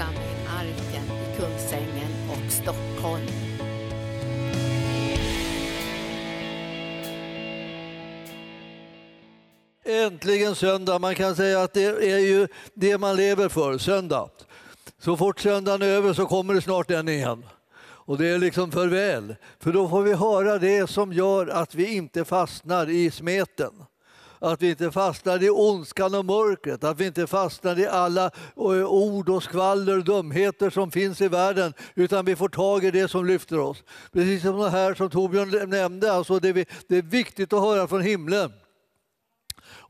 församling Arken i Kungsängen och Stockholm. Äntligen söndag. Man kan säga att det är ju det man lever för, söndag. Så fort söndagen är över så kommer det snart den igen. Och det är liksom förväl, för då får vi höra det som gör att vi inte fastnar i smeten. Att vi inte fastnar i ondskan och mörkret, att vi inte fastnar i alla eh, ord och skvaller och dumheter som finns i världen, utan vi får tag i det som lyfter oss. Precis som det här som Torbjörn nämnde, alltså det, vi, det är viktigt att höra från himlen.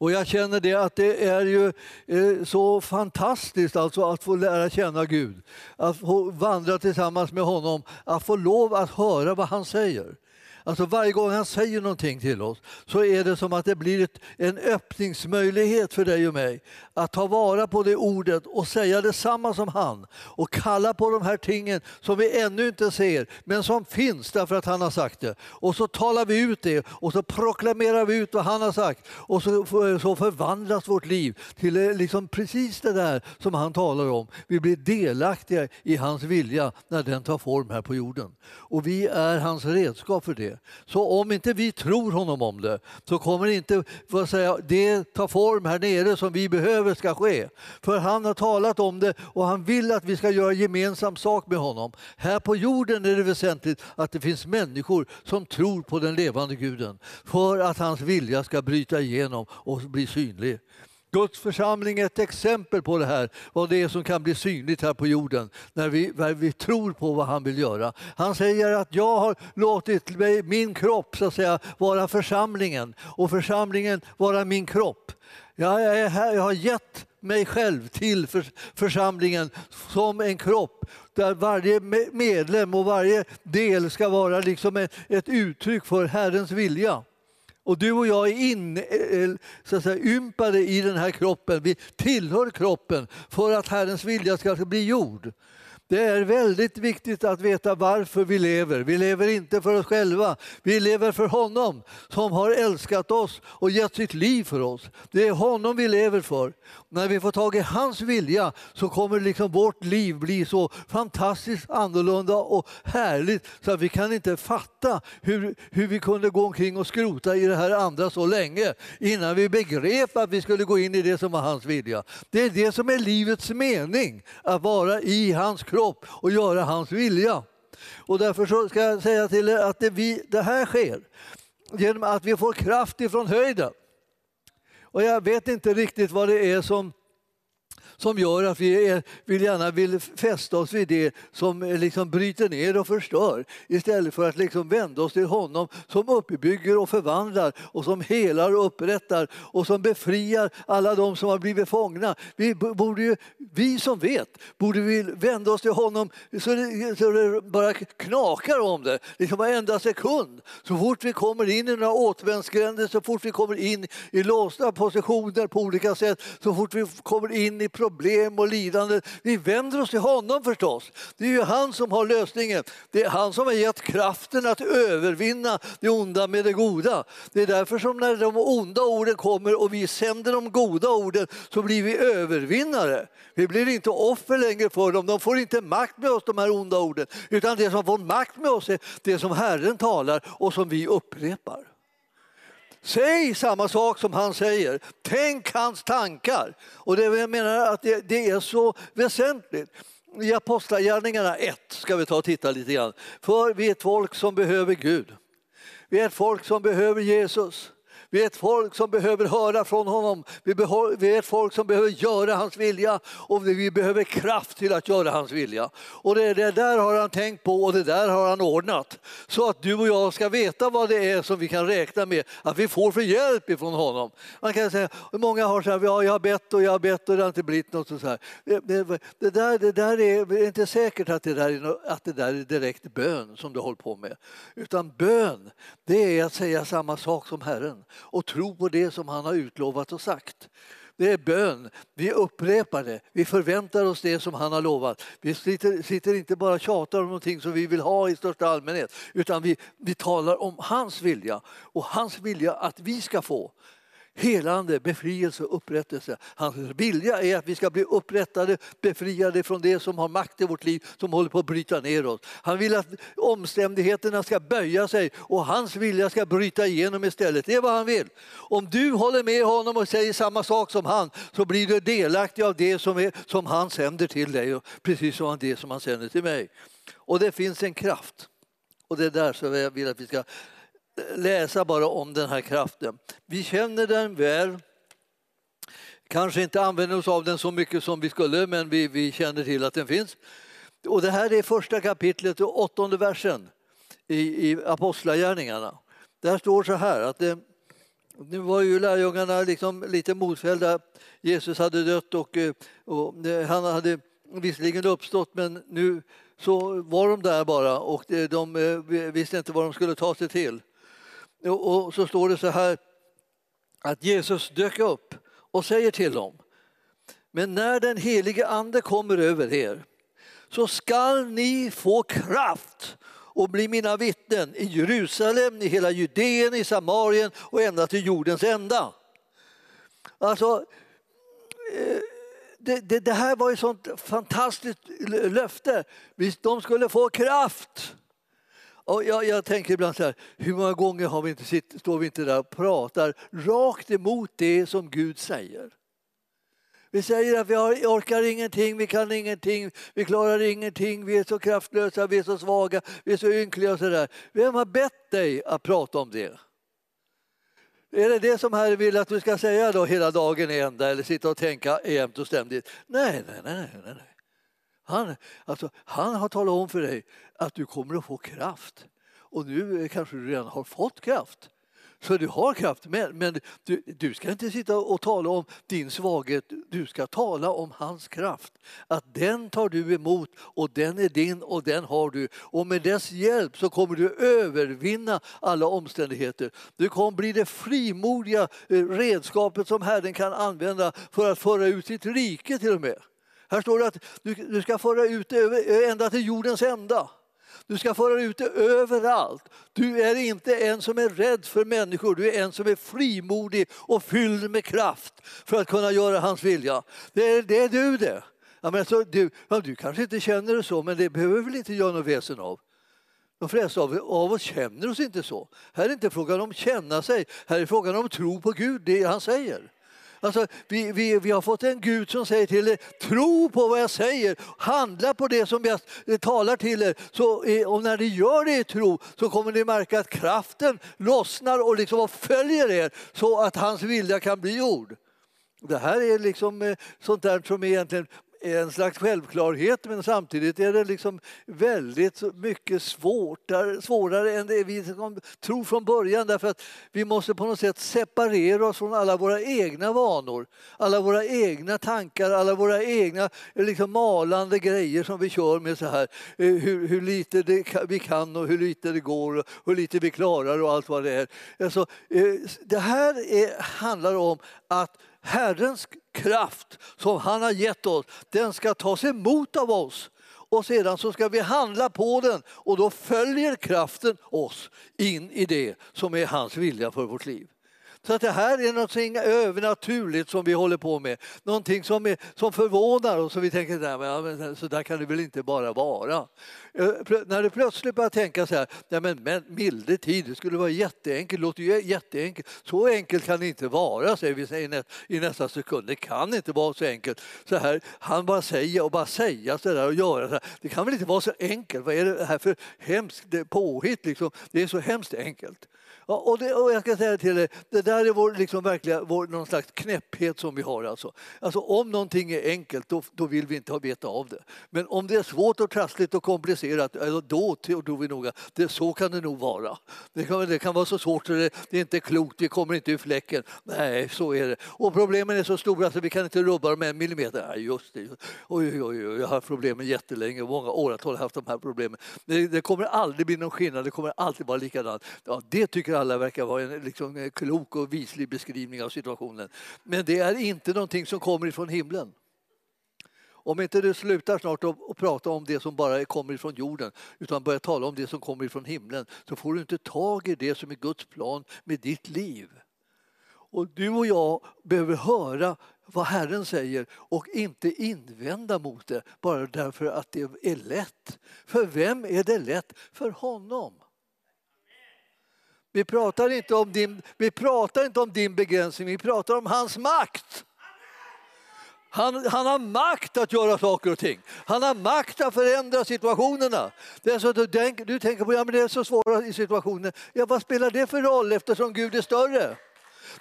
Och jag känner det att det är ju eh, så fantastiskt alltså att få lära känna Gud, att få vandra tillsammans med honom, att få lov att höra vad han säger. Alltså varje gång han säger någonting till oss så är det som att det blir ett, en öppningsmöjlighet för dig och mig att ta vara på det ordet och säga detsamma som han och kalla på de här tingen som vi ännu inte ser men som finns därför att han har sagt det. Och så talar vi ut det och så proklamerar vi ut vad han har sagt och så, så förvandlas vårt liv till eh, liksom precis det där som han talar om. Vi blir delaktiga i hans vilja när den tar form här på jorden. Och vi är hans redskap för det. Så om inte vi tror honom om det så kommer inte vad säga, det ta form här nere som vi behöver ska ske. För han har talat om det och han vill att vi ska göra gemensam sak med honom. Här på jorden är det väsentligt att det finns människor som tror på den levande guden för att hans vilja ska bryta igenom och bli synlig. Guds församling är ett exempel på det här, vad det är som kan bli synligt här på jorden när vi, när vi tror på vad han vill göra. Han säger att jag har låtit mig, min kropp så att säga, vara församlingen och församlingen vara min kropp. Jag, är här, jag har gett mig själv till för, församlingen som en kropp där varje medlem och varje del ska vara liksom ett, ett uttryck för Herrens vilja. Och du och jag är in, eh, eh, så att säga, ympade i den här kroppen. Vi tillhör kroppen för att Herrens vilja ska bli gjord. Det är väldigt viktigt att veta varför vi lever. Vi lever inte för oss själva. Vi lever för honom som har älskat oss och gett sitt liv för oss. Det är honom vi lever för. När vi får tag i hans vilja så kommer liksom vårt liv bli så fantastiskt annorlunda och härligt så att vi kan inte fatta hur, hur vi kunde gå omkring och skrota i det här andra så länge innan vi begrep att vi skulle gå in i det som var hans vilja. Det är det som är livets mening, att vara i hans kropp kropp och göra hans vilja. Och därför så ska jag säga till er att det, vi, det här sker genom att vi får kraft ifrån höjden. Och jag vet inte riktigt vad det är som som gör att vi är, vill gärna vill fästa oss vid det som eh, liksom bryter ner och förstör istället för att liksom vända oss till honom som uppbygger och förvandlar och som helar och upprättar och som befriar alla de som har blivit fångna. Vi, borde ju, vi som vet borde vi vända oss till honom så det, så det bara knakar om det, liksom varenda sekund. Så fort vi kommer in i några återvändsgränder, så fort vi kommer in i låsta positioner på olika sätt, så fort vi kommer in i problem problem och lidande. Vi vänder oss till honom förstås. Det är ju han som har lösningen. Det är han som har gett kraften att övervinna det onda med det goda. Det är därför som när de onda orden kommer och vi sänder de goda orden så blir vi övervinnare. Vi blir inte offer längre för dem. De får inte makt med oss, de här onda orden. Utan det som får makt med oss är det som Herren talar och som vi upprepar. Säg samma sak som han säger. Tänk hans tankar. Och det, jag menar att det, det är så väsentligt. I Apostlagärningarna 1 ska vi ta och titta lite grann. För vi är ett folk som behöver Gud. Vi är ett folk som behöver Jesus. Vi är ett folk som behöver höra från honom. Vi, är ett folk som behöver göra hans vilja och vi behöver kraft till att göra hans vilja. Och det, det där har han tänkt på och det där har han ordnat. Så att du och jag ska veta vad det är som vi kan räkna med att vi får för hjälp ifrån honom. Man kan säga, många har så här, ja, jag har bett och jag har bett och det har inte blivit något. Så här. Det, det, det, där, det där är inte säkert att det, där är, att det där är direkt bön som du håller på med. Utan bön, det är att säga samma sak som Herren och tro på det som han har utlovat och sagt. Det är bön. Vi upprepar det. Vi förväntar oss det som han har lovat. Vi sitter, sitter inte bara och tjatar om någonting som vi vill ha i största allmänhet utan vi, vi talar om hans vilja och hans vilja att vi ska få helande, befrielse och upprättelse. Hans vilja är att vi ska bli upprättade, befriade från det som har makt i vårt liv, som håller på att bryta ner oss. Han vill att omständigheterna ska böja sig och hans vilja ska bryta igenom istället. Det är vad han vill. Om du håller med honom och säger samma sak som han så blir du delaktig av det som, är, som han sänder till dig, precis som det som han sänder till mig. Och det finns en kraft. Och det är där som jag vill att vi ska läsa bara om den här kraften. Vi känner den väl. Kanske inte använder oss av den så mycket som vi skulle, men vi, vi känner till att den finns. Och det här är första kapitlet och åttonde versen i, i Apostlagärningarna. Där står så här att det, nu var ju lärjungarna liksom lite motfällda. Jesus hade dött och, eh, och eh, han hade visserligen uppstått men nu så var de där bara och de visste inte vad de skulle ta sig till. Och så står det så här att Jesus dök upp och säger till dem men när den helige ande kommer över er så skall ni få kraft och bli mina vittnen i Jerusalem, i hela Judeen, i Samarien och ända till jordens ända. Alltså, eh, det, det, det här var ett sånt fantastiskt löfte. De skulle få kraft. Och jag, jag, tänker ibland så här, hur många gånger har vi inte sitt, står vi inte där och pratar rakt emot det som Gud säger? Vi säger att vi orkar ingenting, vi kan ingenting, vi klarar ingenting, vi är så kraftlösa, vi är så svaga, vi är så ynkliga och sådär. Vem har bett dig att prata om det? Är det det som Herren vill att du ska säga då hela dagen i ända eller sitta och tänka jämt och ständigt? Nej, nej, nej. nej, nej. Han, alltså, han har talat om för dig att du kommer att få kraft. Och nu kanske du redan har fått kraft. Så du har kraft, men, men du, du, ska inte sitta och tala om din svaghet, du ska tala om hans kraft. Att den tar du emot och den är din och den har du. Och med dess hjälp så kommer du övervinna alla omständigheter. Du kommer bli det frimodiga eh, redskapet som Herren kan använda för att föra ut sitt rike till och med. Här står det att du, du ska föra ut det ända till jordens ända. Du ska föra ut det överallt. Du är inte en som är rädd för människor, du är en som är frimodig och fylld med kraft för att kunna göra hans vilja. Det är, det är du det. Ja, men alltså, du, ja, du kanske inte känner det så, men det behöver vi väl inte göra något väsen av. De flesta av, av oss känner oss inte så. Här är inte frågan om att känna sig, här är frågan om tro på Gud, det han säger. Alltså, vi, vi, vi har fått en Gud som säger till er, tro på vad jag säger, handla på det som jag eh, talar till er. Så, eh, och när ni gör det i tro så kommer ni märka att kraften lossnar och liksom följer er så att hans vilja kan bli gjord. Det här är liksom eh, sånt där som egentligen en slags självklarhet men samtidigt är det liksom väldigt mycket svårt, svårare än det vi tror från början därför att vi måste på något sätt separera oss från alla våra egna vanor, alla våra egna tankar, alla våra egna liksom malande grejer som vi kör med så här, eh, hur, hur lite det, vi kan och hur lite det går och hur lite vi klarar och allt vad det är. Alltså, eh, det här är, handlar om att Herrens kraft som han har gett oss, den ska tas emot av oss och sedan så ska vi handla på den och då följer kraften oss in i det som är hans vilja för vårt liv. Så att det här är något övernaturligt som vi håller på med. Någonting som, är, som förvånar oss och vi tänker nej, så där kan det väl inte bara vara. Eh, när du plötsligt börjar tänka så här, nej men, men milde tid, det skulle vara jätteenkelt, låter ju jätteenkelt. Så enkelt kan det inte vara, säger vi i nästa sekund. Det kan inte vara så enkelt. Så här, han bara säger och bara säga så där och göra så här. Det kan väl inte vara så enkelt? Vad är det här för hemskt påhitt? Liksom? Det är så hemskt enkelt. Och, det, och jag ska säga till dig, det där är vår, liksom verkliga, vår, någon slags knäpphet som vi har. Alltså. Alltså, om någonting är enkelt, då, då vill vi inte ha veta av det. Men om det är svårt och trassligt och komplicerat, då tror vi nog att det, så kan det nog vara. Det kan, det kan vara så svårt så det, det är inte klokt, vi kommer inte ur fläcken. Nej, så är det. Och problemen är så stora så vi kan inte rubba dem en millimeter. Nej, just det. Oj, oj, oj, jag har haft problemen jättelänge, många åratal har haft de här problemen. Det, det kommer aldrig bli någon skillnad, det kommer alltid vara likadant. Ja, det tycker alla verkar vara en liksom, klok och vislig beskrivning av situationen. Men det är inte någonting som kommer ifrån himlen. Om inte du slutar snart att prata om det som bara kommer ifrån jorden utan börjar tala om det som kommer ifrån himlen så får du inte tag i det som är Guds plan med ditt liv. Och du och jag behöver höra vad Herren säger och inte invända mot det bara därför att det är lätt. För vem är det lätt? För honom. Vi pratar inte om din, vi pratar inte om din begränsning, vi pratar om hans makt. Han, han, har makt att göra saker och ting. Han har makt att förändra situationerna. Det är så att du, tänk, du tänker på att ja, det är så svåra i situationer. Ja, vad spelar det för roll eftersom Gud är större?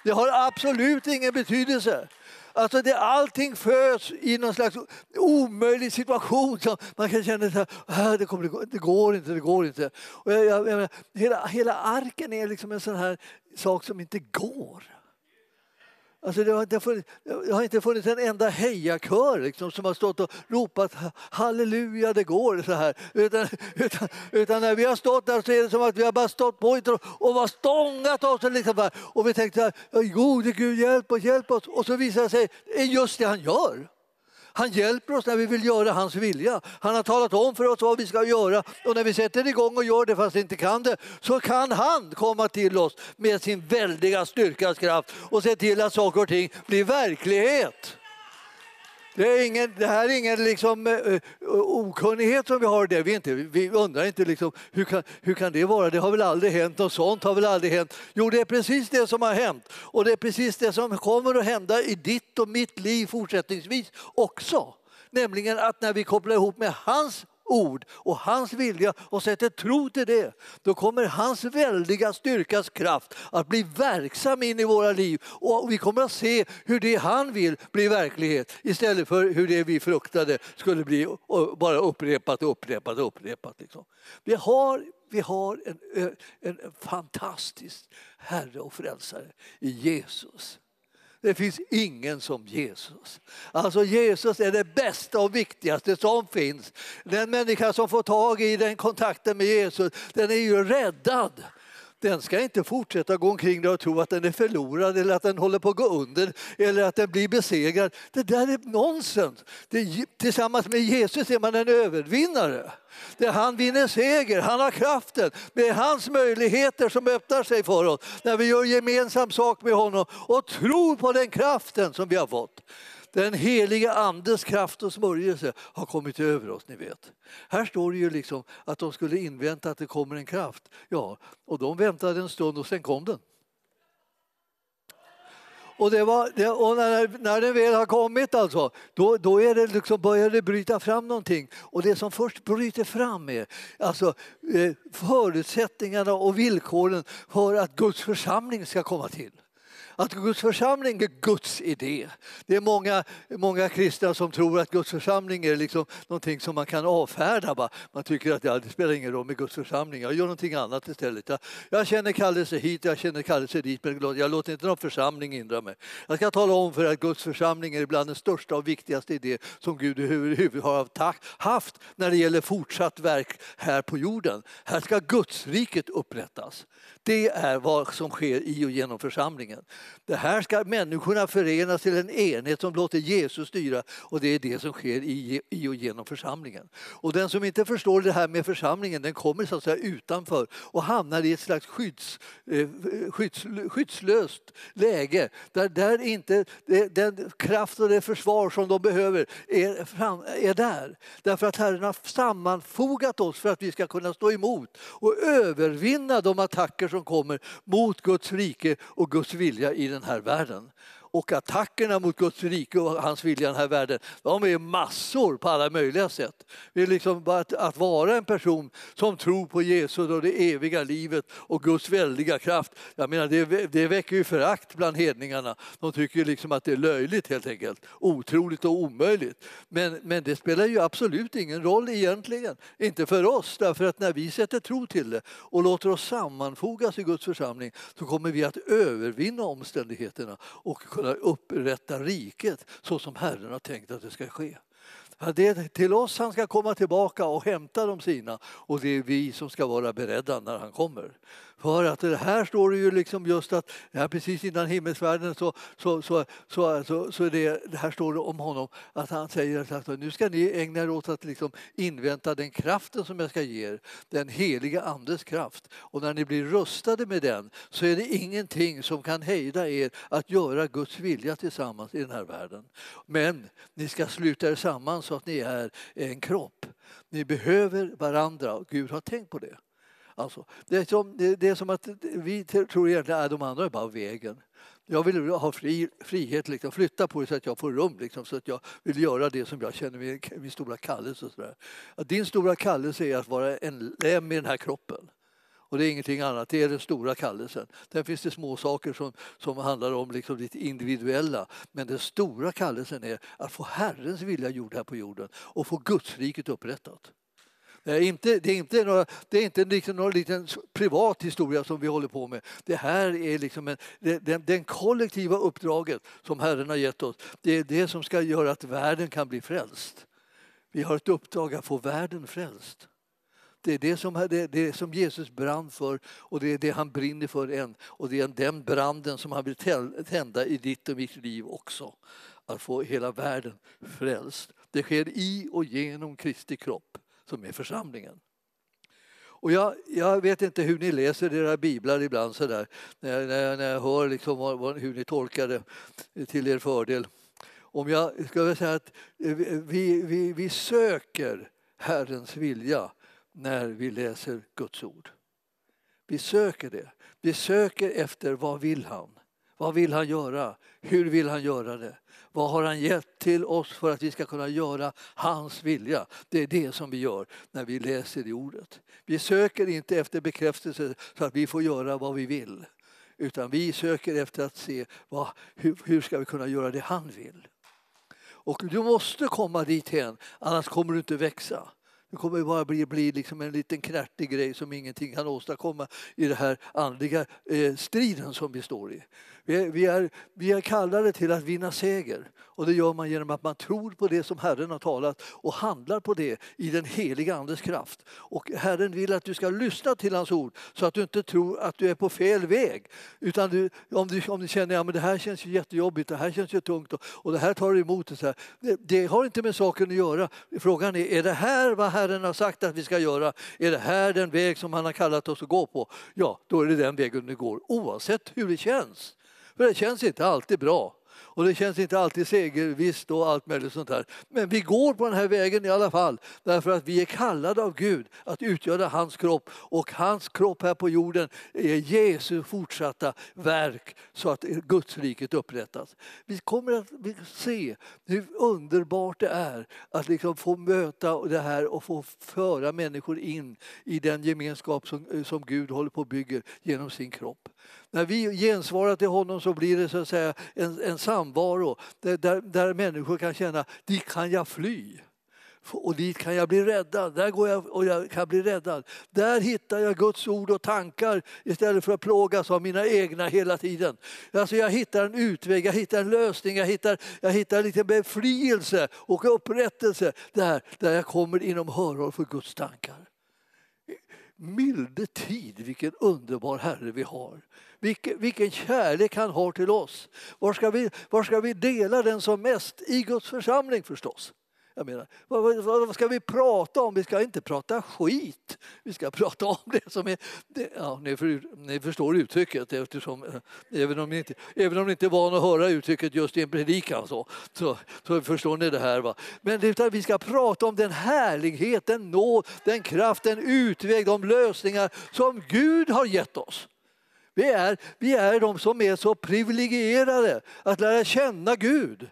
Det har absolut ingen betydelse. Alltså det, allting föds i någon slags omöjlig situation. Så man kan känna att äh, det, kommer, det går inte, det går inte. Och jag, jag, jag, hela, hela arken är liksom en sån här sak som inte går. Alltså det, har inte funnits, det har inte funnits en enda hejakör liksom, som har stått och ropat halleluja det går så här. Utan, utan, utan, när vi har stått där så är det som att vi har bara stått på och, och stångat oss. Liksom, och vi tänkte gode Gud hjälp oss, hjälp oss. Och så visar det sig det är just det han gör. Han hjälper oss när vi vill göra hans vilja. Han har talat om för oss vad vi ska göra och när vi sätter igång och gör det fast vi inte kan det så kan han komma till oss med sin väldiga styrkas kraft och se till att saker och ting blir verklighet. Det, är ingen, det här är ingen liksom, uh, okunnighet som vi har det. Vi, inte, vi undrar inte liksom, hur, kan, hur kan det vara? Det har väl aldrig hänt? Något sånt har väl aldrig hänt? Jo, det är precis det som har hänt. Och det är precis det som kommer att hända i ditt och mitt liv fortsättningsvis också. Nämligen att när vi kopplar ihop med hans ord och hans vilja och sätter tro till det, då kommer hans väldiga styrkas kraft att bli verksam in i våra liv och vi kommer att se hur det han vill blir verklighet istället för hur det vi fruktade skulle bli bara upprepat och upprepat och upprepat. Liksom. Vi har, vi har en, en fantastisk Herre och Frälsare i Jesus. Det finns ingen som Jesus. Alltså Jesus är det bästa och viktigaste som finns. Den människa som får tag i den kontakten med Jesus, den är ju räddad den ska inte fortsätta gå omkring där och tro att den är förlorad eller att den håller på att gå under eller att den blir besegrad. Det där är nonsens. Det, tillsammans med Jesus är man en övervinnare. Det han vinner seger, han har kraften. Det är hans möjligheter som öppnar sig för oss när vi gör gemensam sak med honom och tror på den kraften som vi har fått. Den heliga Andes kraft och smörjelse har kommit över oss, ni vet. Här står det ju liksom att de skulle invänta att det kommer en kraft. Ja, och de väntade en stund och sen kom den. Och, det var, det, och när, när den väl har kommit alltså, då, då är det liksom, börjar det bryta fram någonting. Och det som först bryter fram är alltså, eh, förutsättningarna och villkoren för att Guds församling ska komma till att Guds församling är Guds idé. Det är många, många kristna som tror att Guds församling är liksom någonting som man kan avfärda. Bara. Man tycker att ja, det spelar ingen roll med Guds församling, jag gör någonting annat istället. Jag, jag känner kallelse hit, jag känner kallelse dit, men jag låter inte någon församling hindra mig. Jag ska tala om för att Guds församling är bland den största och viktigaste idé som Gud överhuvudtaget har haft när det gäller fortsatt verk här på jorden. Här ska Guds riket upprättas. Det är vad som sker i och genom församlingen. Det här ska människorna förenas till en enhet som låter Jesus styra och det är det som sker i, i och genom församlingen. Och den som inte förstår det här med församlingen den kommer så att säga utanför och hamnar i ett slags skydds, eh, skydds, skyddslöst läge där, där inte den kraft och det försvar som de behöver är, fram, är där. Därför att Herren har sammanfogat oss för att vi ska kunna stå emot och övervinna de attacker som kommer mot Guds rike och Guds vilja i den här världen. Och attackerna mot Guds rike och hans vilja i den här världen, de är massor på alla möjliga sätt. Det är liksom att, att vara en person som tror på Jesus och det eviga livet och Guds väldiga kraft. Jag menar, det, det väcker ju förakt bland hedningarna. De tycker liksom att det är löjligt helt enkelt. Otroligt och omöjligt. Men, men det spelar ju absolut ingen roll egentligen. Inte för oss, därför att när vi sätter tro till det och låter oss sammanfogas i Guds församling så kommer vi att övervinna omständigheterna och kunna upprätta riket så som Herren har tänkt att det ska ske. Det är till oss han ska komma tillbaka och hämta de sina och det är vi som ska vara beredda när han kommer. För att det här står det ju liksom just att ja, precis innan himmelsfärden så, så, så, så, så, så det, det här står det om honom att han säger att nu ska ni ägna er åt att liksom invänta den kraften som jag ska ge er, den heliga Andes kraft. Och när ni blir rustade med den så är det ingenting som kan hejda er att göra Guds vilja tillsammans i den här världen. Men ni ska sluta er samman så att ni är en kropp. Ni behöver varandra och Gud har tänkt på det. Alltså, det, är som, det, är som att vi tror egentligen att de andra är bara vägen. Jag vill ha fri, frihet, liksom, flytta på det så att jag får rum, liksom, så att jag vill göra det som jag känner min, min stora kallelse. Och så Att din stora kallelse är att vara en lem i den här kroppen. Och det är ingenting annat, det är den stora kallelsen. Sen finns det små saker som, som handlar om liksom det individuella. Men den stora kallelsen är att få Herrens vilja gjord här på jorden och få Gudsriket upprättat. Det är inte, det är inte, några, det är inte liksom någon liten privat historia som vi håller på med. Det här är liksom en, det, den, den kollektiva uppdraget som Herren har gett oss. Det är det som ska göra att världen kan bli frälst. Vi har ett uppdrag att få världen frälst. Det är det som, det, det som Jesus brann för och det är det han brinner för än. Och det är den branden som han vill tända i ditt och mitt liv också. Att få hela världen frälst. Det sker i och genom Kristi kropp som är församlingen. Och jag, jag, vet inte hur ni läser era biblar ibland så där, när, när, när jag hör liksom vad, hur ni tolkar det till er fördel. Om jag ska säga att vi, vi, vi söker Herrens vilja när vi läser Guds ord. Vi söker det. Vi söker efter vad vill han? Vad vill han göra? Hur vill han göra det? Vad har han gett till oss för att vi ska kunna göra hans vilja? Det är det som vi gör när vi läser i ordet. Vi söker inte efter bekräftelse så att vi får göra vad vi vill. Utan vi söker efter att se vad, hur, hur ska vi kunna göra det han vill. Och du måste komma dithän, annars kommer du inte växa. Det kommer bara bli, bli liksom en liten knärtig grej som ingenting kan åstadkomma i den här andliga eh, striden som vi står i. Vi är, vi, är, vi är kallade till att vinna seger och det gör man genom att man tror på det som Herren har talat och handlar på det i den heliga Andes kraft. Och Herren vill att du ska lyssna till hans ord så att du inte tror att du är på fel väg. Utan du, om, du, om du känner att ja, det här känns ju jättejobbigt, det här känns ju tungt och, och det här tar emot. emot. så här. Det, det, har inte med saken att göra. Frågan är, är det här vad Herren har sagt att vi ska göra? Är det här den väg som han har kallat oss att gå på? Ja, då är det den vägen du går oavsett hur det känns. För det känns inte alltid bra. Och det känns inte alltid segervisst och allt möjligt sånt här. Men vi går på den här vägen i alla fall därför att vi är kallade av Gud att utgöra hans kropp och hans kropp här på jorden är Jesu fortsatta verk så att Guds riket upprättas. Vi kommer att se hur underbart det är att liksom få möta det här och få föra människor in i den gemenskap som, som Gud håller på att bygga genom sin kropp. När vi gensvarar till honom så blir det så att säga en, en samvaro där, där, där människor kan känna, dit kan jag fly. Och dit kan jag bli räddad. Där går jag och jag kan bli räddad. Där hittar jag Guds ord och tankar istället för att plågas av mina egna hela tiden. Alltså jag hittar en utväg, jag hittar en lösning, jag hittar, jag hittar lite befrielse och upprättelse där, där jag kommer inom hörhåll för Guds tankar. Milde tid, vilken underbar Herre vi har. Vilken, vilken kärlek han har till oss. Var ska, vi, var ska vi dela den som mest? I Guds församling förstås. Jag menar, vad, vad, vad, ska vi prata om? Vi ska inte prata skit. Vi ska prata om det som är... Det, ja, ni, för, ni förstår uttrycket eftersom eh, även om, ni inte, även om ni inte är vana att höra uttrycket just i en predikan så, så, så förstår ni det här. Va? Men utan vi ska prata om den härlighet, den nåd, den kraft, den utväg, de lösningar som Gud har gett oss. Vi är, vi är de som är så privilegierade att lära känna Gud.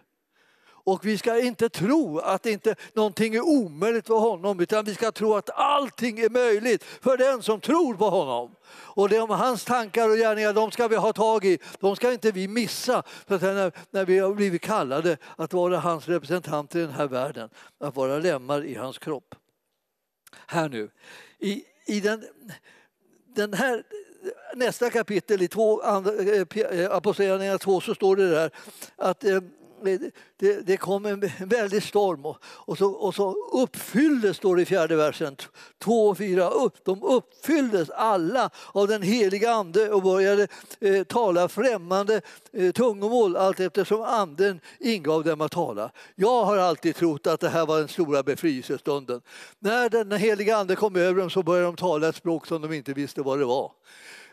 Och vi ska inte tro att inte någonting är omöjligt för honom utan vi ska tro att allting är möjligt för den som tror på honom. Och det om hans tankar och gärningar, de ska vi ha tag i. De ska inte vi missa för när, när vi har blivit kallade att vara hans representanter i den här världen. Att vara lemmar i hans kropp. Här nu, i, i den, den här nästa kapitel i två, eh, eh, Apostlagärningarna 2 så står det där att eh, Eh, det, det kom en väldig storm och, och, så, och så uppfylldes, står det i fjärde versen, två och fyra, upp, de uppfylldes alla av den heliga ande och började eh, tala främmande eh, tungomål allt eftersom anden ingav dem att tala. Jag har alltid trott att det här var den stora befrielsestunden. När den heliga ande kom över dem så började de tala ett språk som de inte visste vad det var.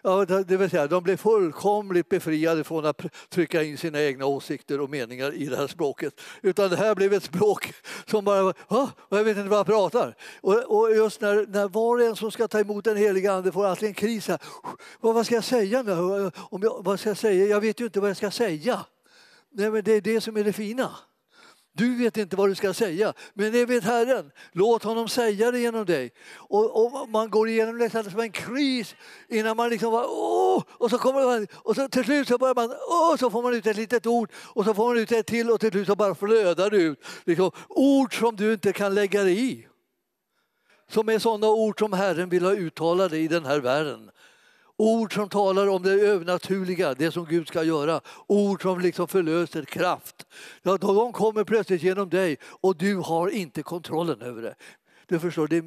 Ja, det vill säga, de blev fullkomligt befriade från att trycka in sina egna åsikter och meningar i det här språket. Utan det här blev ett språk som bara, jag vet inte vad jag pratar. Och, och just när, när var och en som ska ta emot den heliga ande får alltid en kris. Här. Vad ska jag säga nu? Om jag, vad ska jag säga? Jag vet ju inte vad jag ska säga. Nej, men det är det som är det fina. Du vet inte vad du ska säga, men det vet Herren. Låt honom säga det genom dig. Och, och man går igenom det som en kris innan man liksom bara, åh, och så kommer man, och så till slut så börjar man, åh, så får man ut ett litet ord och så får man ut ett till och till slut så bara flödar det ut. Liksom, ord som du inte kan lägga dig i. Som är sådana ord som Herren vill ha uttalade i den här världen. Ord som talar om det övernaturliga, det som Gud ska göra. Ord som liksom förlöser kraft. Ja, de kommer plötsligt genom dig och du har inte kontrollen över det. Du förstår, det,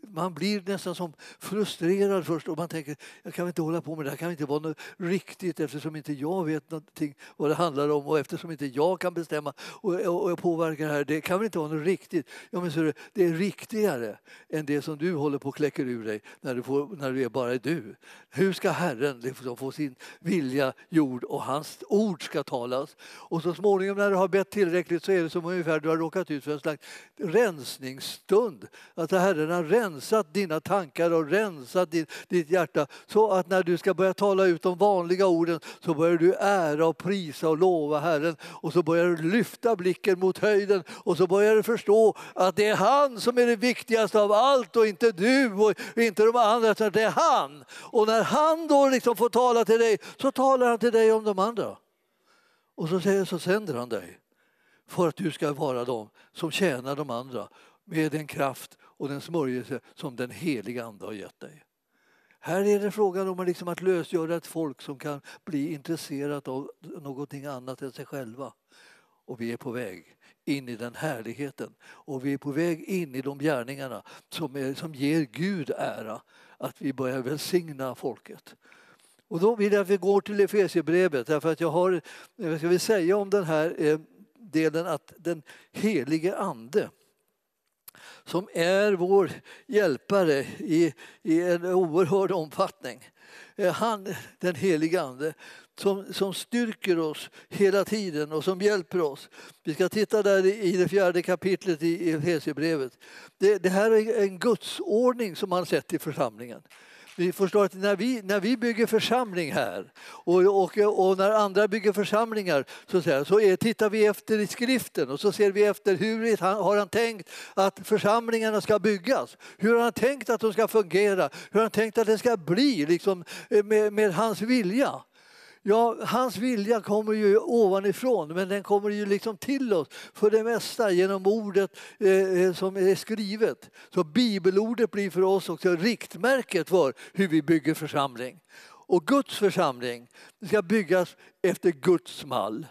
man blir nästan som frustrerad först och man tänker jag kan inte hålla på med det här kan inte vara något riktigt eftersom inte jag vet någonting vad det handlar om och eftersom inte jag kan bestämma och, och, och påverka det här. Det kan väl inte vara något riktigt? Ja, men så det, det är riktigare än det som du håller på att kläcka ur dig när du, får, när du är bara du. Hur ska Herren liksom få sin vilja gjord och hans ord ska talas? Och så småningom när du har bett tillräckligt så är det som ungefär du har råkat ut för en slags rensningsstund stund. Att Herren har rensat dina tankar och rensat ditt, ditt hjärta så att när du ska börja tala ut de vanliga orden så börjar du ära och prisa och lova Herren och så börjar du lyfta blicken mot höjden och så börjar du förstå att det är han som är det viktigaste av allt och inte du och inte de andra, utan det är han. Och när han då liksom får tala till dig så talar han till dig om de andra. Och så, säger, så sänder han dig för att du ska vara de som tjänar de andra med den kraft och den smörjelse som den heliga Ande har gett dig. Här är det frågan om liksom att lösgöra ett folk som kan bli intresserat av någonting annat än sig själva. Och vi är på väg in i den härligheten och vi är på väg in i de gärningarna som, är, som ger Gud ära, att vi börjar välsigna folket. Och då vill jag att vi går till Efesierbrevet därför att jag har, vad ska vi säga om den här eh, delen att den helige Ande som är vår hjälpare i, i en oerhörd omfattning. Eh, han, den helige Ande, som, som styrker oss hela tiden och som hjälper oss. Vi ska titta där i det fjärde kapitlet i Efesierbrevet. Det, det här är en gudsordning som han sett i församlingen. Vi förstår att när vi, när vi bygger församling här och, och, och när andra bygger församlingar så, säga, så är, tittar vi efter i skriften och så ser vi efter hur har han tänkt att församlingarna ska byggas. Hur har han tänkt att de ska fungera? Hur har han tänkt att det ska bli liksom, eh, med, med hans vilja? Ja, hans vilja kommer ju ovanifrån men den kommer ju liksom till oss för det mesta genom ordet eh, eh, som är skrivet. Så bibelordet blir för oss också riktmärket för hur vi bygger församling. Och Guds församling ska byggas efter Guds mall.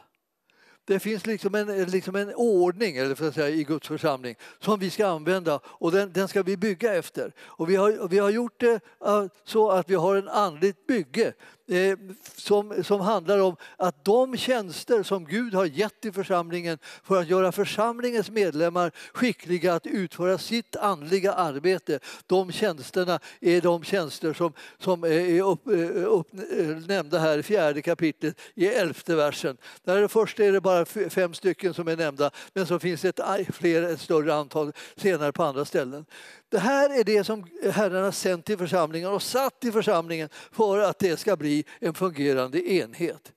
Det finns liksom en, liksom en ordning eller för att säga, i Guds församling som vi ska använda och den, den ska vi bygga efter. Och vi, har, vi har gjort det eh, så att vi har en andligt bygge eh, som, som handlar om att de tjänster som Gud har gett i församlingen för att göra församlingens medlemmar skickliga att utföra sitt andliga arbete, de tjänsterna är de tjänster som, som är upp, eh, upp, eh, nämnda här i fjärde kapitlet i elfte versen. Där först är det bara fem stycken som är nämnda men så finns det ett, fler, ett större antal senare på andra ställen. Det här är det som Herren har sänt till församlingen och satt i församlingen för att det ska bli en fungerande enhet.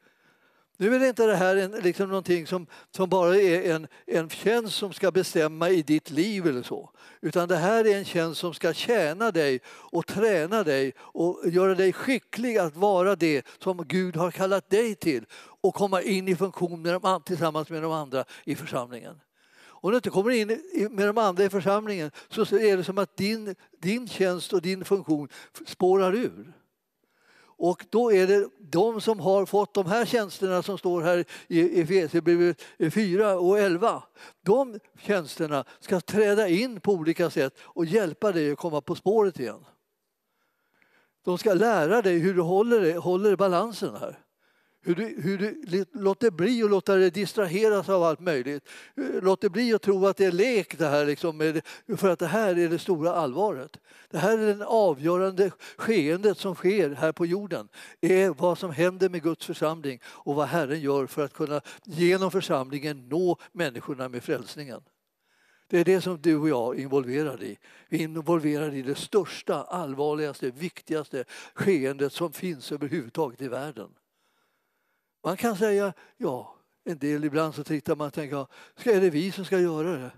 Nu är det inte det här en, liksom någonting som, som bara är en, en tjänst som ska bestämma i ditt liv eller så. Utan det här är en tjänst som ska tjäna dig och träna dig och göra dig skicklig att vara det som Gud har kallat dig till och komma in i funktion med de, tillsammans med de andra i församlingen. Om du inte kommer in med de andra i församlingen så är det som att din, din tjänst och din funktion spårar ur. Och då är det de som har fått de här tjänsterna som står här i Efesierbrevet 4 och 11. De tjänsterna ska träda in på olika sätt och hjälpa dig att komma på spåret igen. De ska lära dig hur du håller, håller balansen här. Hur du, hur du låter bli att låta dig distraheras av allt möjligt. Låt det bli att tro att det är lek det här, liksom, för att det här är det stora allvaret. Det här är det avgörande skeendet som sker här på jorden. är vad som händer med Guds församling och vad Herren gör för att kunna genom församlingen nå människorna med frälsningen. Det är det som du och jag är involverade i. Vi är involverade i det största, allvarligaste, viktigaste skeendet som finns överhuvudtaget i världen. Man kan säga ja, en del ibland så tittar man och tänker, ska, är det vi som ska göra det?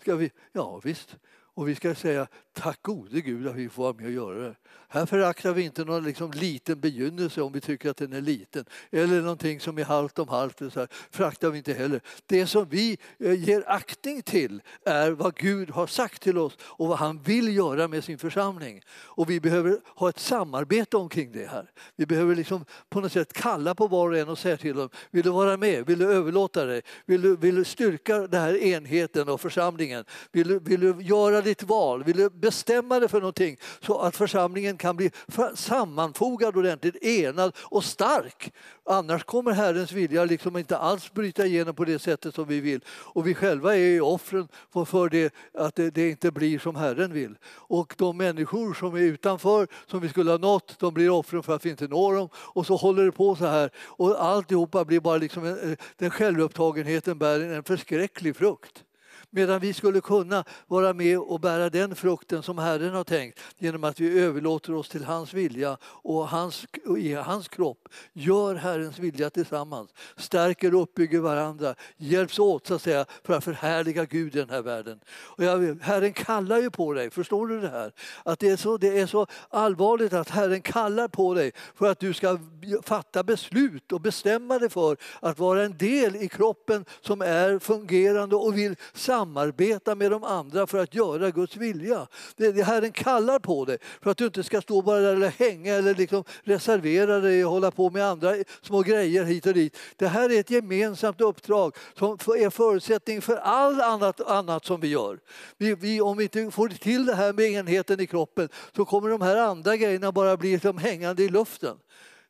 Ska vi? Ja visst, och vi ska säga tack gode Gud att vi får vara med och göra det. Här föraktar vi inte någon liksom liten begynnelse om vi tycker att den är liten. Eller någonting som är halvt om halvt. Så här, föraktar vi inte heller. Det som vi eh, ger aktning till är vad Gud har sagt till oss och vad han vill göra med sin församling. Och vi behöver ha ett samarbete omkring det här. Vi behöver liksom på något sätt kalla på var och en och säga till dem, vill du vara med? Vill du överlåta dig? Vill du, vill du styrka den här enheten och församlingen? Vill du, vill du göra ditt val? Vill du bestämma dig för någonting så att församlingen kan bli sammanfogad ordentligt, enad och stark. Annars kommer Herrens vilja liksom inte alls bryta igenom på det sättet som vi vill. Och vi själva är ju offren för det, att det, inte blir som Herren vill. Och de människor som är utanför, som vi skulle ha nått, de blir offren för att vi inte når dem. Och så håller det på så här. Och alltihopa blir bara liksom, eh, den självupptagenheten bär en förskräcklig frukt. Medan vi skulle kunna vara med och bära den frukten som Herren har tänkt genom att vi överlåter oss till hans vilja och, hans, och i hans kropp. Gör Herrens vilja tillsammans, stärker och uppbygger varandra, hjälps åt så att säga för att förhärliga Gud i den här världen. Och jag, Herren kallar ju på dig, förstår du det här? Att det är, så, det är så allvarligt att Herren kallar på dig för att du ska fatta beslut och bestämma dig för att vara en del i kroppen som är fungerande och vill samarbeta med de andra för att göra Guds vilja. Det, det Herren kallar på dig för att du inte ska stå bara där eller hänga eller liksom reservera dig och hålla på med andra små grejer hit och dit. Det här är ett gemensamt uppdrag som är förutsättning för allt annat, annat som vi gör. Vi, vi, om vi inte får till det här med enheten i kroppen så kommer de här andra grejerna bara bli liksom hängande i luften.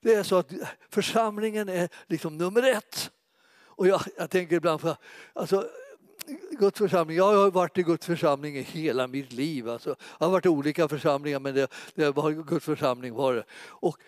Det är så att församlingen är liksom nummer ett. Och jag, jag tänker ibland för, alltså, Guds församling. Jag har varit i Guds församling i hela mitt liv. Alltså, jag har varit i olika församlingar men det, det var Guds församling var det. Och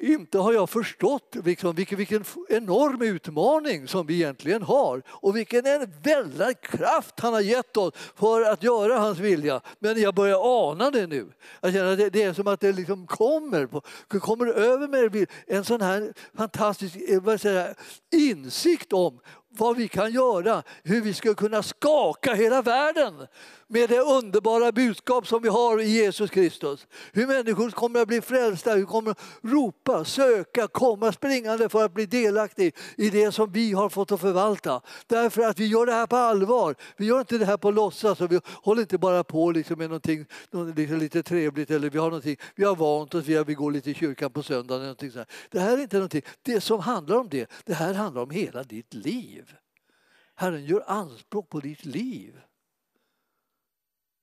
inte har jag förstått liksom, vilken, vilken enorm utmaning som vi egentligen har och vilken en väldig kraft han har gett oss för att göra hans vilja. Men jag börjar ana det nu. Jag känner att det, det är som att det liksom kommer, på, kommer över mig en sån här fantastisk eh, vad säger, insikt om vad vi kan göra, hur vi ska kunna skaka hela världen med det underbara budskap som vi har i Jesus Kristus. Hur människor kommer att bli frälsta, hur kommer att ropa, söka, komma springande för att bli delaktig i det som vi har fått att förvalta. Därför att vi gör det här på allvar. Vi gör inte det här på låtsas och vi håller inte bara på liksom med någonting, liksom lite trevligt eller vi har någonting, vi har vant oss vid att vi går lite i kyrkan på söndagen. Det här är inte någonting, det som handlar om det, det här handlar om hela ditt liv. Herren gör anspråk på ditt liv.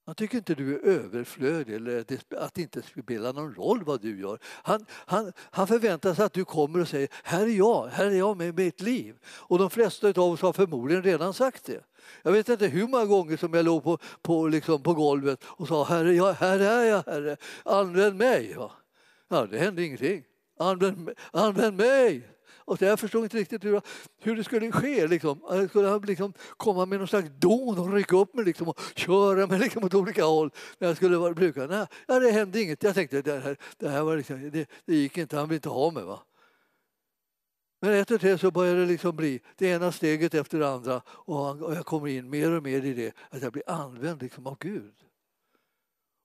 Han tycker inte du är överflödig eller att det inte spelar någon roll vad du gör. Han, han, han förväntar sig att du kommer och säger här är jag, här är jag med mitt liv. Och de flesta av oss har förmodligen redan sagt det. Jag vet inte hur många gånger som jag låg på, på, liksom på golvet och sa herre, jag, här är jag Herre, använd mig. Ja, det hände ingenting. Använd, använd mig. Och jag förstod inte riktigt hur, hur det skulle ske. Liksom. Jag skulle liksom komma med någon slags don och rycka upp mig liksom, och köra mig liksom, åt olika håll. När jag skulle vara brukare. Nej, det hände inget. Jag tänkte det här, det här var liksom, det, det gick inte, han vill inte ha mig. Va? Men efter tre så började det liksom bli det ena steget efter det andra och jag kommer in mer och mer i det att jag blir använd liksom av Gud.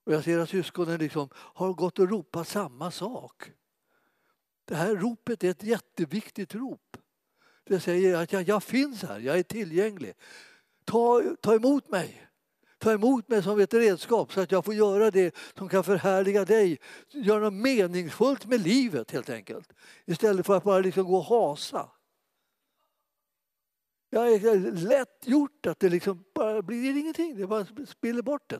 Och jag ser att syskonen liksom har gått och ropat samma sak. Det här ropet är ett jätteviktigt rop. Det säger att jag, jag finns här, jag är tillgänglig. Ta, ta emot mig. Ta emot mig som ett redskap så att jag får göra det som kan förhärliga dig. Göra något meningsfullt med livet helt enkelt. Istället för att bara liksom gå och hasa. Jag är lätt gjort att det liksom bara blir ingenting, det bara spiller bort det.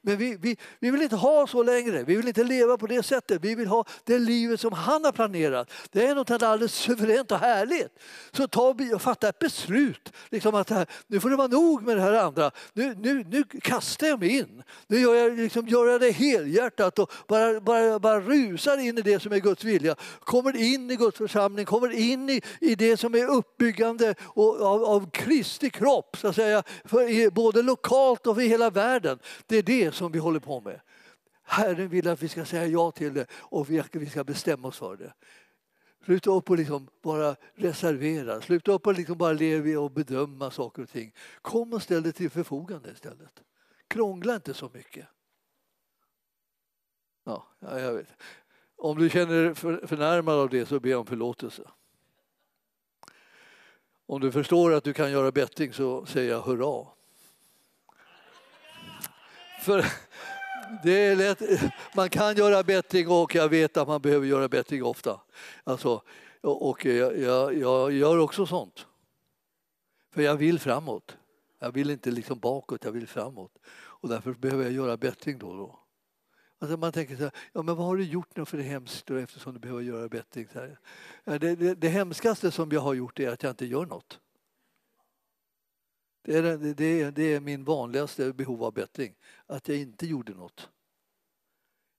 Men vi, vi, vi vill inte ha så längre, vi vill inte leva på det sättet. Vi vill ha det livet som han har planerat. Det är något alldeles suveränt och härligt. Så ta och fatta ett beslut. Liksom att här, nu får det vara nog med det här andra. Nu, nu, nu kastar jag mig in. Nu gör jag, liksom, gör jag det helhjärtat och bara, bara, bara rusar in i det som är Guds vilja. Kommer in i Guds församling, kommer in i, i det som är uppbyggande och, av, av Kristi kropp, så att säga, för, både lokalt och för hela världen. Det är det som vi håller på med. Herren vill att vi ska säga ja till det och vi ska bestämma oss för det. Sluta upp och liksom bara reservera, sluta upp och liksom bara leva och bedöma saker och ting. Kom och ställ dig till förfogande istället. Krångla inte så mycket. Ja, jag vet. Om du känner dig förnärmad av det så be om förlåtelse. Om du förstår att du kan göra bättring så säger jag hurra. För det är lätt, man kan göra bättring och jag vet att man behöver göra bättring ofta. Alltså, och jag, jag, jag gör också sånt. För jag vill framåt. Jag vill inte liksom bakåt, jag vill framåt. Och därför behöver jag göra bättring då och då. Alltså man tänker så här, ja men vad har du gjort nu för det hemskt då, eftersom du behöver göra bättring? Så här. Det, det, det hemskaste som jag har gjort är att jag inte gör något. Det är, det, är, det är min vanligaste behov av bättring, att jag inte gjorde något.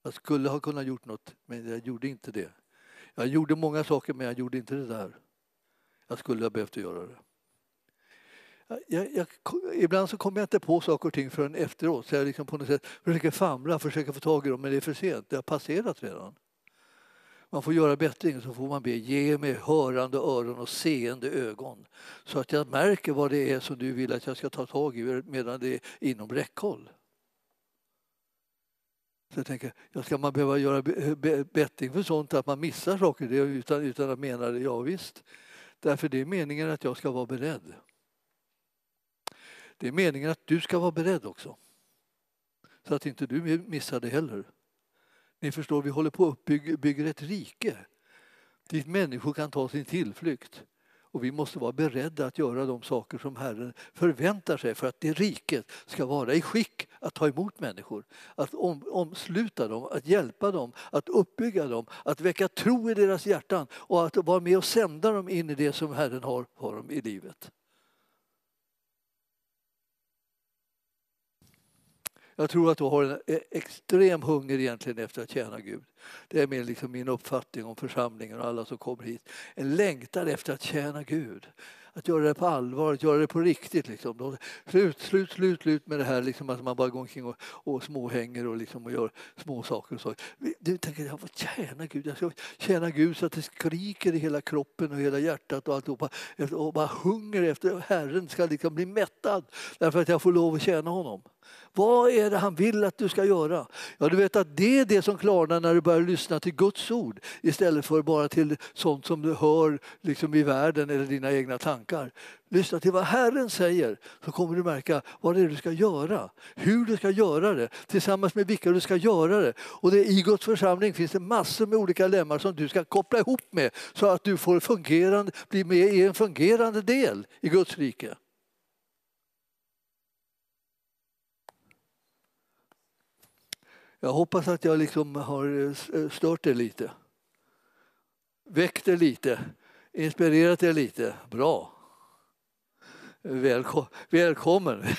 Jag skulle ha kunnat gjort något, men jag gjorde inte det. Jag gjorde många saker, men jag gjorde inte det där. Jag skulle ha behövt göra det. Jag, jag, ibland så kommer jag inte på saker och ting förrän efteråt. Så jag liksom på något sätt försöker famla, försöker få tag i dem, men det är för sent. Det har passerat redan. Man får göra bättring, så får man be ge mig hörande öron och seende ögon så att jag märker vad det är som du vill att jag ska ta tag i medan det är inom räckhåll. Så jag tänker, ska man behöva göra bättring för sånt att man missar saker utan, utan att mena det? Ja, visst. Därför det är meningen att jag ska vara beredd. Det är meningen att du ska vara beredd också. Så att inte du missar det heller. Ni förstår, vi håller på att bygga, bygger ett rike dit människor kan ta sin tillflykt. Och vi måste vara beredda att göra de saker som Herren förväntar sig för att det riket ska vara i skick att ta emot människor. Att om, omsluta dem, att hjälpa dem, att uppbygga dem, att väcka tro i deras hjärtan och att vara med och sända dem in i det som Herren har för dem i livet. Jag tror att du har en e-, extrem hunger egentligen efter att tjäna Gud. Det är min, liksom min uppfattning om församlingen och alla som kommer hit. En längtan efter att tjäna Gud. Att göra det på allvar, att göra det på riktigt. Liksom. Slut, slut, slut, slut med det här liksom, att man bara går omkring och, och småhänger och, liksom, och gör små saker. Och så. Du tänker, jag får tjäna Gud. Jag ska tjäna Gud så att det skriker i hela kroppen och hela hjärtat och alltihopa. Och bara hunger efter Herren ska liksom bli mättad därför att jag får lov att tjäna honom. Vad är det han vill att du ska göra? Ja, du vet att det är det som klarnar när du börjar lyssna till Guds ord istället för bara till sånt som du hör liksom i världen eller dina egna tankar. Lyssna till vad Herren säger så kommer du märka vad det är du ska göra, hur du ska göra det, tillsammans med vilka du ska göra det. Och det, I Guds församling finns det massor med olika lemmar som du ska koppla ihop med så att du får fungerande, bli med i en fungerande del i Guds rike. Jag hoppas att jag liksom har eh, stört er lite. Väckt er lite, inspirerat er lite. Bra. Välkom välkommen.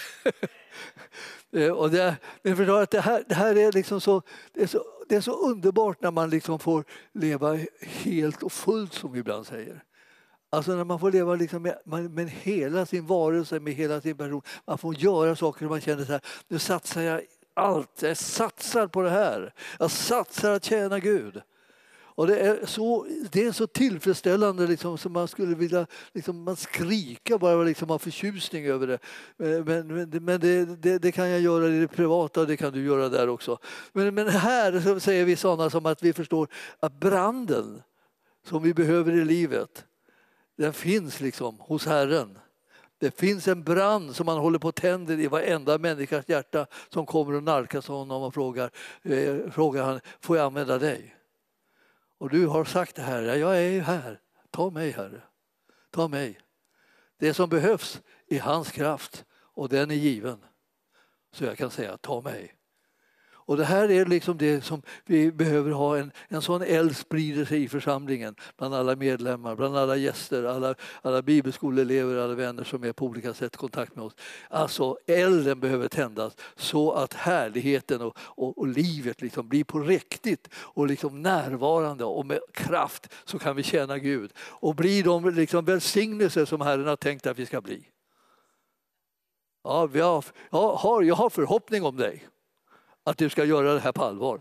Eh, och det, men förstår att det här, det här är, liksom så, det är så, det är så underbart när man liksom får leva helt och fullt som vi ibland säger. Alltså när man får leva liksom med, med hela sin varelse, med hela sin person. Man får göra saker och man känner så här, nu satsar jag allt. Jag satsar på det här. Jag satsar att tjäna Gud. Och det är så, det är så tillfredsställande liksom, som man skulle vilja liksom, man skrika bara liksom, av förtjusning över det. Eh, men, men, men det, det, det, kan jag göra i det privata och det kan du göra där också. Men, men här säger vi sådana som att vi förstår att branden som vi behöver i livet den finns liksom hos Herren. Det finns en brand som han håller på att tänder i varenda människas hjärta som kommer och nalkas honom och frågar, eh, frågar han, får jag använda dig? Och du har sagt det här, jag är ju här, ta mig Herre, ta mig. Det som behövs är hans kraft och den är given. Så jag kan säga, ta mig. Och det här är liksom det som vi behöver ha, en, en sån eld sprider sig i församlingen bland alla medlemmar, bland alla gäster, alla, alla bibelskoleelever, alla vänner som är på olika sätt i kontakt med oss. Alltså elden behöver tändas så att härligheten och, och, och livet liksom blir på riktigt och liksom närvarande och med kraft så kan vi tjäna Gud och bli de liksom välsignelser som Herren har tänkt att vi ska bli. Ja, vi har, jag, har, jag har förhoppning om dig att du ska göra det här på allvar.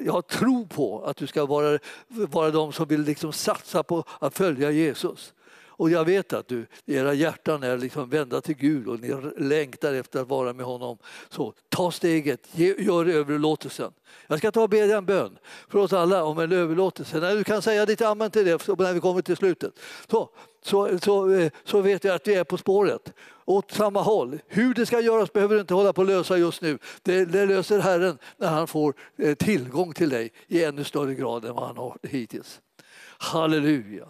Jag har tro på att du ska vara, vara de som vill liksom satsa på att följa Jesus. Och jag vet att du, era hjärtan är liksom vända till Gud och ni längtar efter att vara med honom. Så ta steget, gör överlåtelsen. Jag ska ta och be dig en bön för oss alla om en överlåtelse. När du kan säga ditt amen till det när vi kommer till slutet. Så, så, så, eh, så vet jag att vi är på spåret åt samma håll. Hur det ska göras behöver du inte hålla på att lösa just nu. Det, det löser Herren när han får eh, tillgång till dig i ännu större grad än vad han har hittills. Halleluja.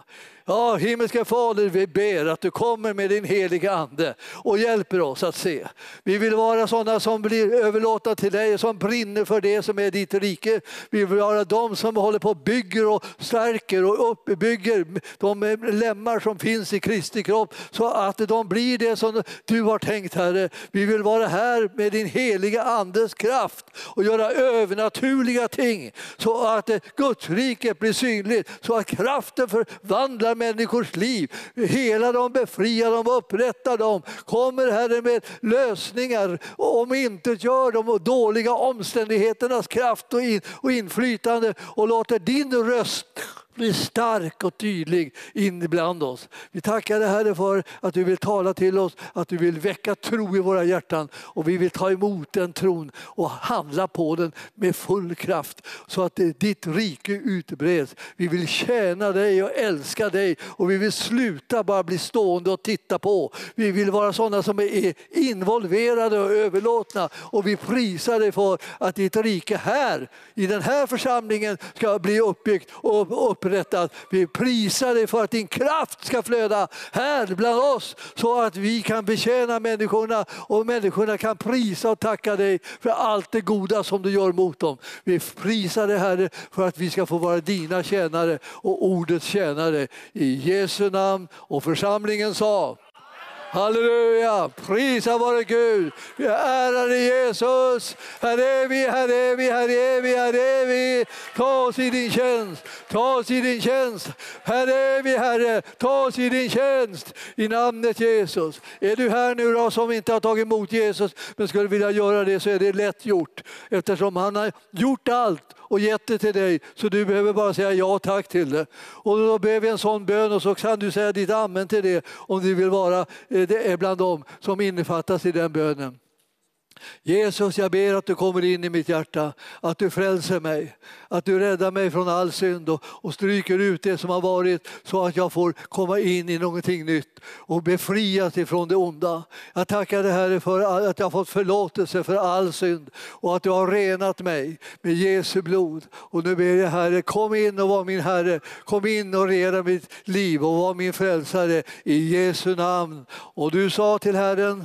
Ja, himmelska Fader, vi ber att du kommer med din heliga Ande och hjälper oss att se. Vi vill vara sådana som blir överlåtna till dig, som brinner för det som är ditt rike. Vi vill vara de som håller på och bygger och stärker och uppbygger de lemmar som finns i Kristi kropp så att de blir det som du har tänkt, Herre. Vi vill vara här med din heliga Andes kraft och göra övernaturliga ting så att Guds rike blir synligt, så att kraften förvandlar människors liv. Hela dem, befria dem, upprätta dem. Kommer Herre med lösningar och om inte gör de dåliga omständigheternas kraft och, in, och inflytande och låter din röst bli stark och tydlig in bland oss. Vi tackar dig Herre för att du vill tala till oss, att du vill väcka tro i våra hjärtan och vi vill ta emot den tron och handla på den med full kraft så att ditt rike utbreds. Vi vill tjäna dig och älska dig och vi vill sluta bara bli stående och titta på. Vi vill vara sådana som är involverade och överlåtna och vi prisar dig för att ditt rike här i den här församlingen ska bli uppbyggt och upp upprättad. Vi prisar dig för att din kraft ska flöda här bland oss så att vi kan betjäna människorna och människorna kan prisa och tacka dig för allt det goda som du gör mot dem. Vi prisar dig Herre för att vi ska få vara dina tjänare och ordets tjänare. I Jesu namn och församlingen sa Halleluja! Prisa vare Gud. Vi ärar dig Jesus. Här är vi, här är vi, här är vi, här är vi. Ta oss i din tjänst. Ta oss i din tjänst. Här är vi Herre. Ta oss i din tjänst. I namnet Jesus. Är du här nu då som inte har tagit emot Jesus men skulle vilja göra det så är det lätt gjort eftersom han har gjort allt och gett det till dig så du behöver bara säga ja tack till det. Och då ber vi en sån bön och så kan du säga ditt amen till det om du vill vara eh, det är bland dem som innefattas i den bönen. Jesus, jag ber att du kommer in i mitt hjärta, att du frälser mig, att du räddar mig från all synd och, och stryker ut det som har varit så att jag får komma in i någonting nytt och befrias ifrån det onda. Jag tackar dig Herre för att jag har fått förlåtelse för all synd och att du har renat mig med Jesu blod. Och nu ber jag Herre, kom in och var min Herre, kom in och reda mitt liv och var min frälsare i Jesu namn. Och du sa till Herren,